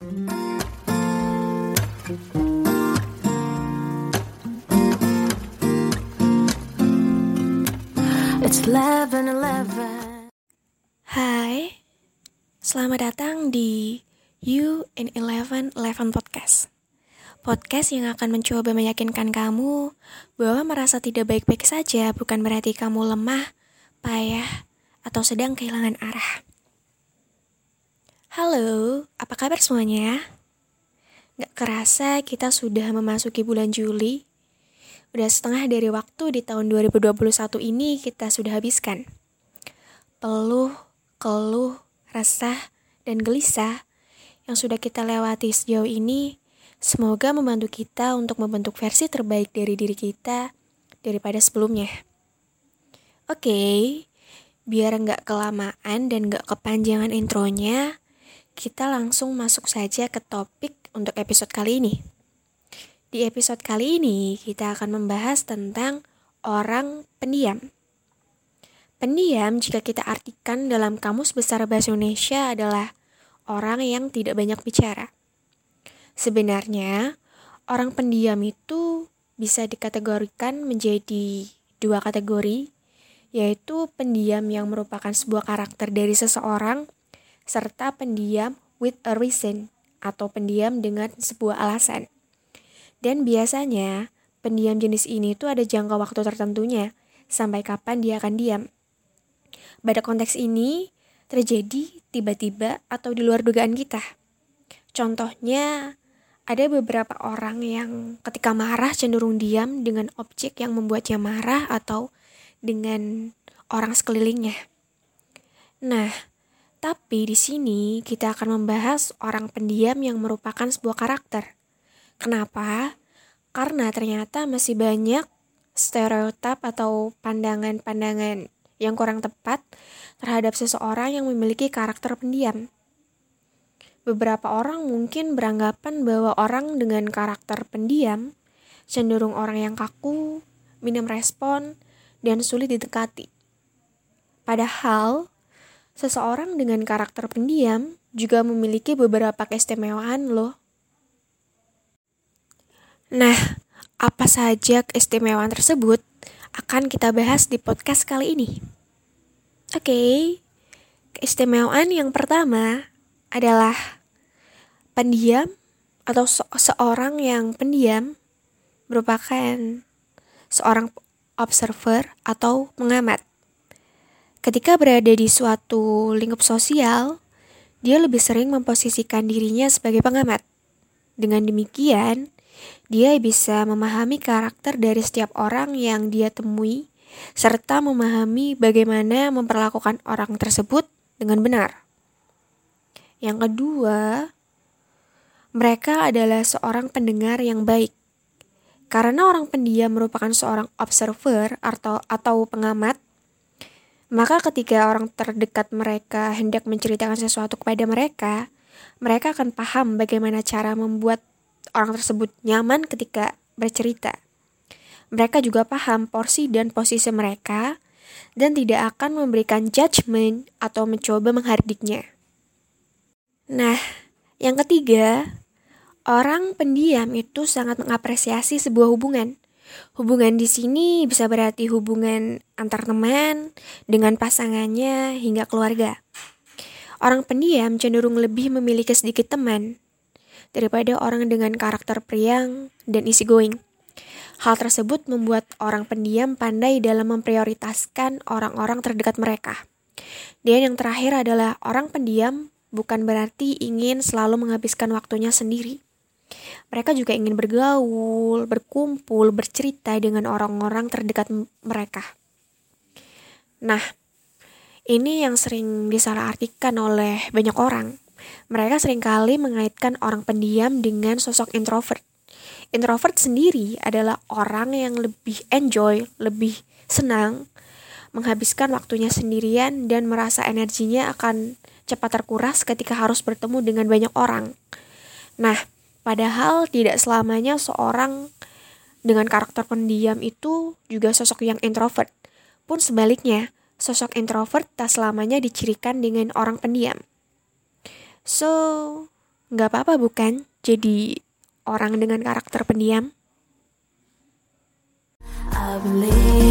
It's 11:11. Hai, selamat datang di You in Eleven Eleven Podcast. Podcast yang akan mencoba meyakinkan kamu bahwa merasa tidak baik-baik saja bukan berarti kamu lemah, payah, atau sedang kehilangan arah. Halo, apa kabar semuanya? Gak kerasa kita sudah memasuki bulan Juli. Udah setengah dari waktu di tahun 2021 ini kita sudah habiskan. Peluh, keluh, resah, dan gelisah yang sudah kita lewati sejauh ini semoga membantu kita untuk membentuk versi terbaik dari diri kita daripada sebelumnya. Oke, biar nggak kelamaan dan nggak kepanjangan intronya, kita langsung masuk saja ke topik untuk episode kali ini. Di episode kali ini, kita akan membahas tentang orang pendiam. Pendiam, jika kita artikan dalam Kamus Besar Bahasa Indonesia, adalah orang yang tidak banyak bicara. Sebenarnya, orang pendiam itu bisa dikategorikan menjadi dua kategori, yaitu pendiam yang merupakan sebuah karakter dari seseorang, serta pendiam with a reason, atau pendiam dengan sebuah alasan. Dan biasanya, pendiam jenis ini tuh ada jangka waktu tertentunya, sampai kapan dia akan diam. Pada konteks ini, terjadi tiba-tiba atau di luar dugaan kita. Contohnya, ada beberapa orang yang ketika marah cenderung diam dengan objek yang membuatnya marah atau dengan orang sekelilingnya. Nah, tapi di sini kita akan membahas orang pendiam yang merupakan sebuah karakter. Kenapa? Karena ternyata masih banyak stereotip atau pandangan-pandangan yang kurang tepat terhadap seseorang yang memiliki karakter pendiam. Beberapa orang mungkin beranggapan bahwa orang dengan karakter pendiam cenderung orang yang kaku, minim respon, dan sulit didekati. Padahal, seseorang dengan karakter pendiam juga memiliki beberapa keistimewaan loh. Nah, apa saja keistimewaan tersebut akan kita bahas di podcast kali ini. Oke, keistimewaan yang pertama adalah pendiam atau se seorang yang pendiam merupakan seorang observer atau pengamat. Ketika berada di suatu lingkup sosial, dia lebih sering memposisikan dirinya sebagai pengamat. Dengan demikian, dia bisa memahami karakter dari setiap orang yang dia temui, serta memahami bagaimana memperlakukan orang tersebut dengan benar. Yang kedua, mereka adalah seorang pendengar yang baik. Karena orang pendiam merupakan seorang observer atau atau pengamat, maka ketika orang terdekat mereka hendak menceritakan sesuatu kepada mereka, mereka akan paham bagaimana cara membuat orang tersebut nyaman ketika bercerita. Mereka juga paham porsi dan posisi mereka dan tidak akan memberikan judgement atau mencoba menghardiknya. Nah, yang ketiga, orang pendiam itu sangat mengapresiasi sebuah hubungan. Hubungan di sini bisa berarti hubungan antar teman, dengan pasangannya, hingga keluarga. Orang pendiam cenderung lebih memiliki sedikit teman, daripada orang dengan karakter priang dan isi going. Hal tersebut membuat orang pendiam pandai dalam memprioritaskan orang-orang terdekat mereka. Dan yang terakhir adalah orang pendiam bukan berarti ingin selalu menghabiskan waktunya sendiri. Mereka juga ingin bergaul, berkumpul, bercerita dengan orang-orang terdekat mereka. Nah, ini yang sering disalahartikan oleh banyak orang. Mereka sering kali mengaitkan orang pendiam dengan sosok introvert. Introvert sendiri adalah orang yang lebih enjoy, lebih senang menghabiskan waktunya sendirian dan merasa energinya akan cepat terkuras ketika harus bertemu dengan banyak orang. Nah, padahal tidak selamanya seorang dengan karakter pendiam itu juga sosok yang introvert. Pun sebaliknya, sosok introvert tak selamanya dicirikan dengan orang pendiam. So, Nggak apa-apa bukan jadi orang dengan karakter pendiam? I believe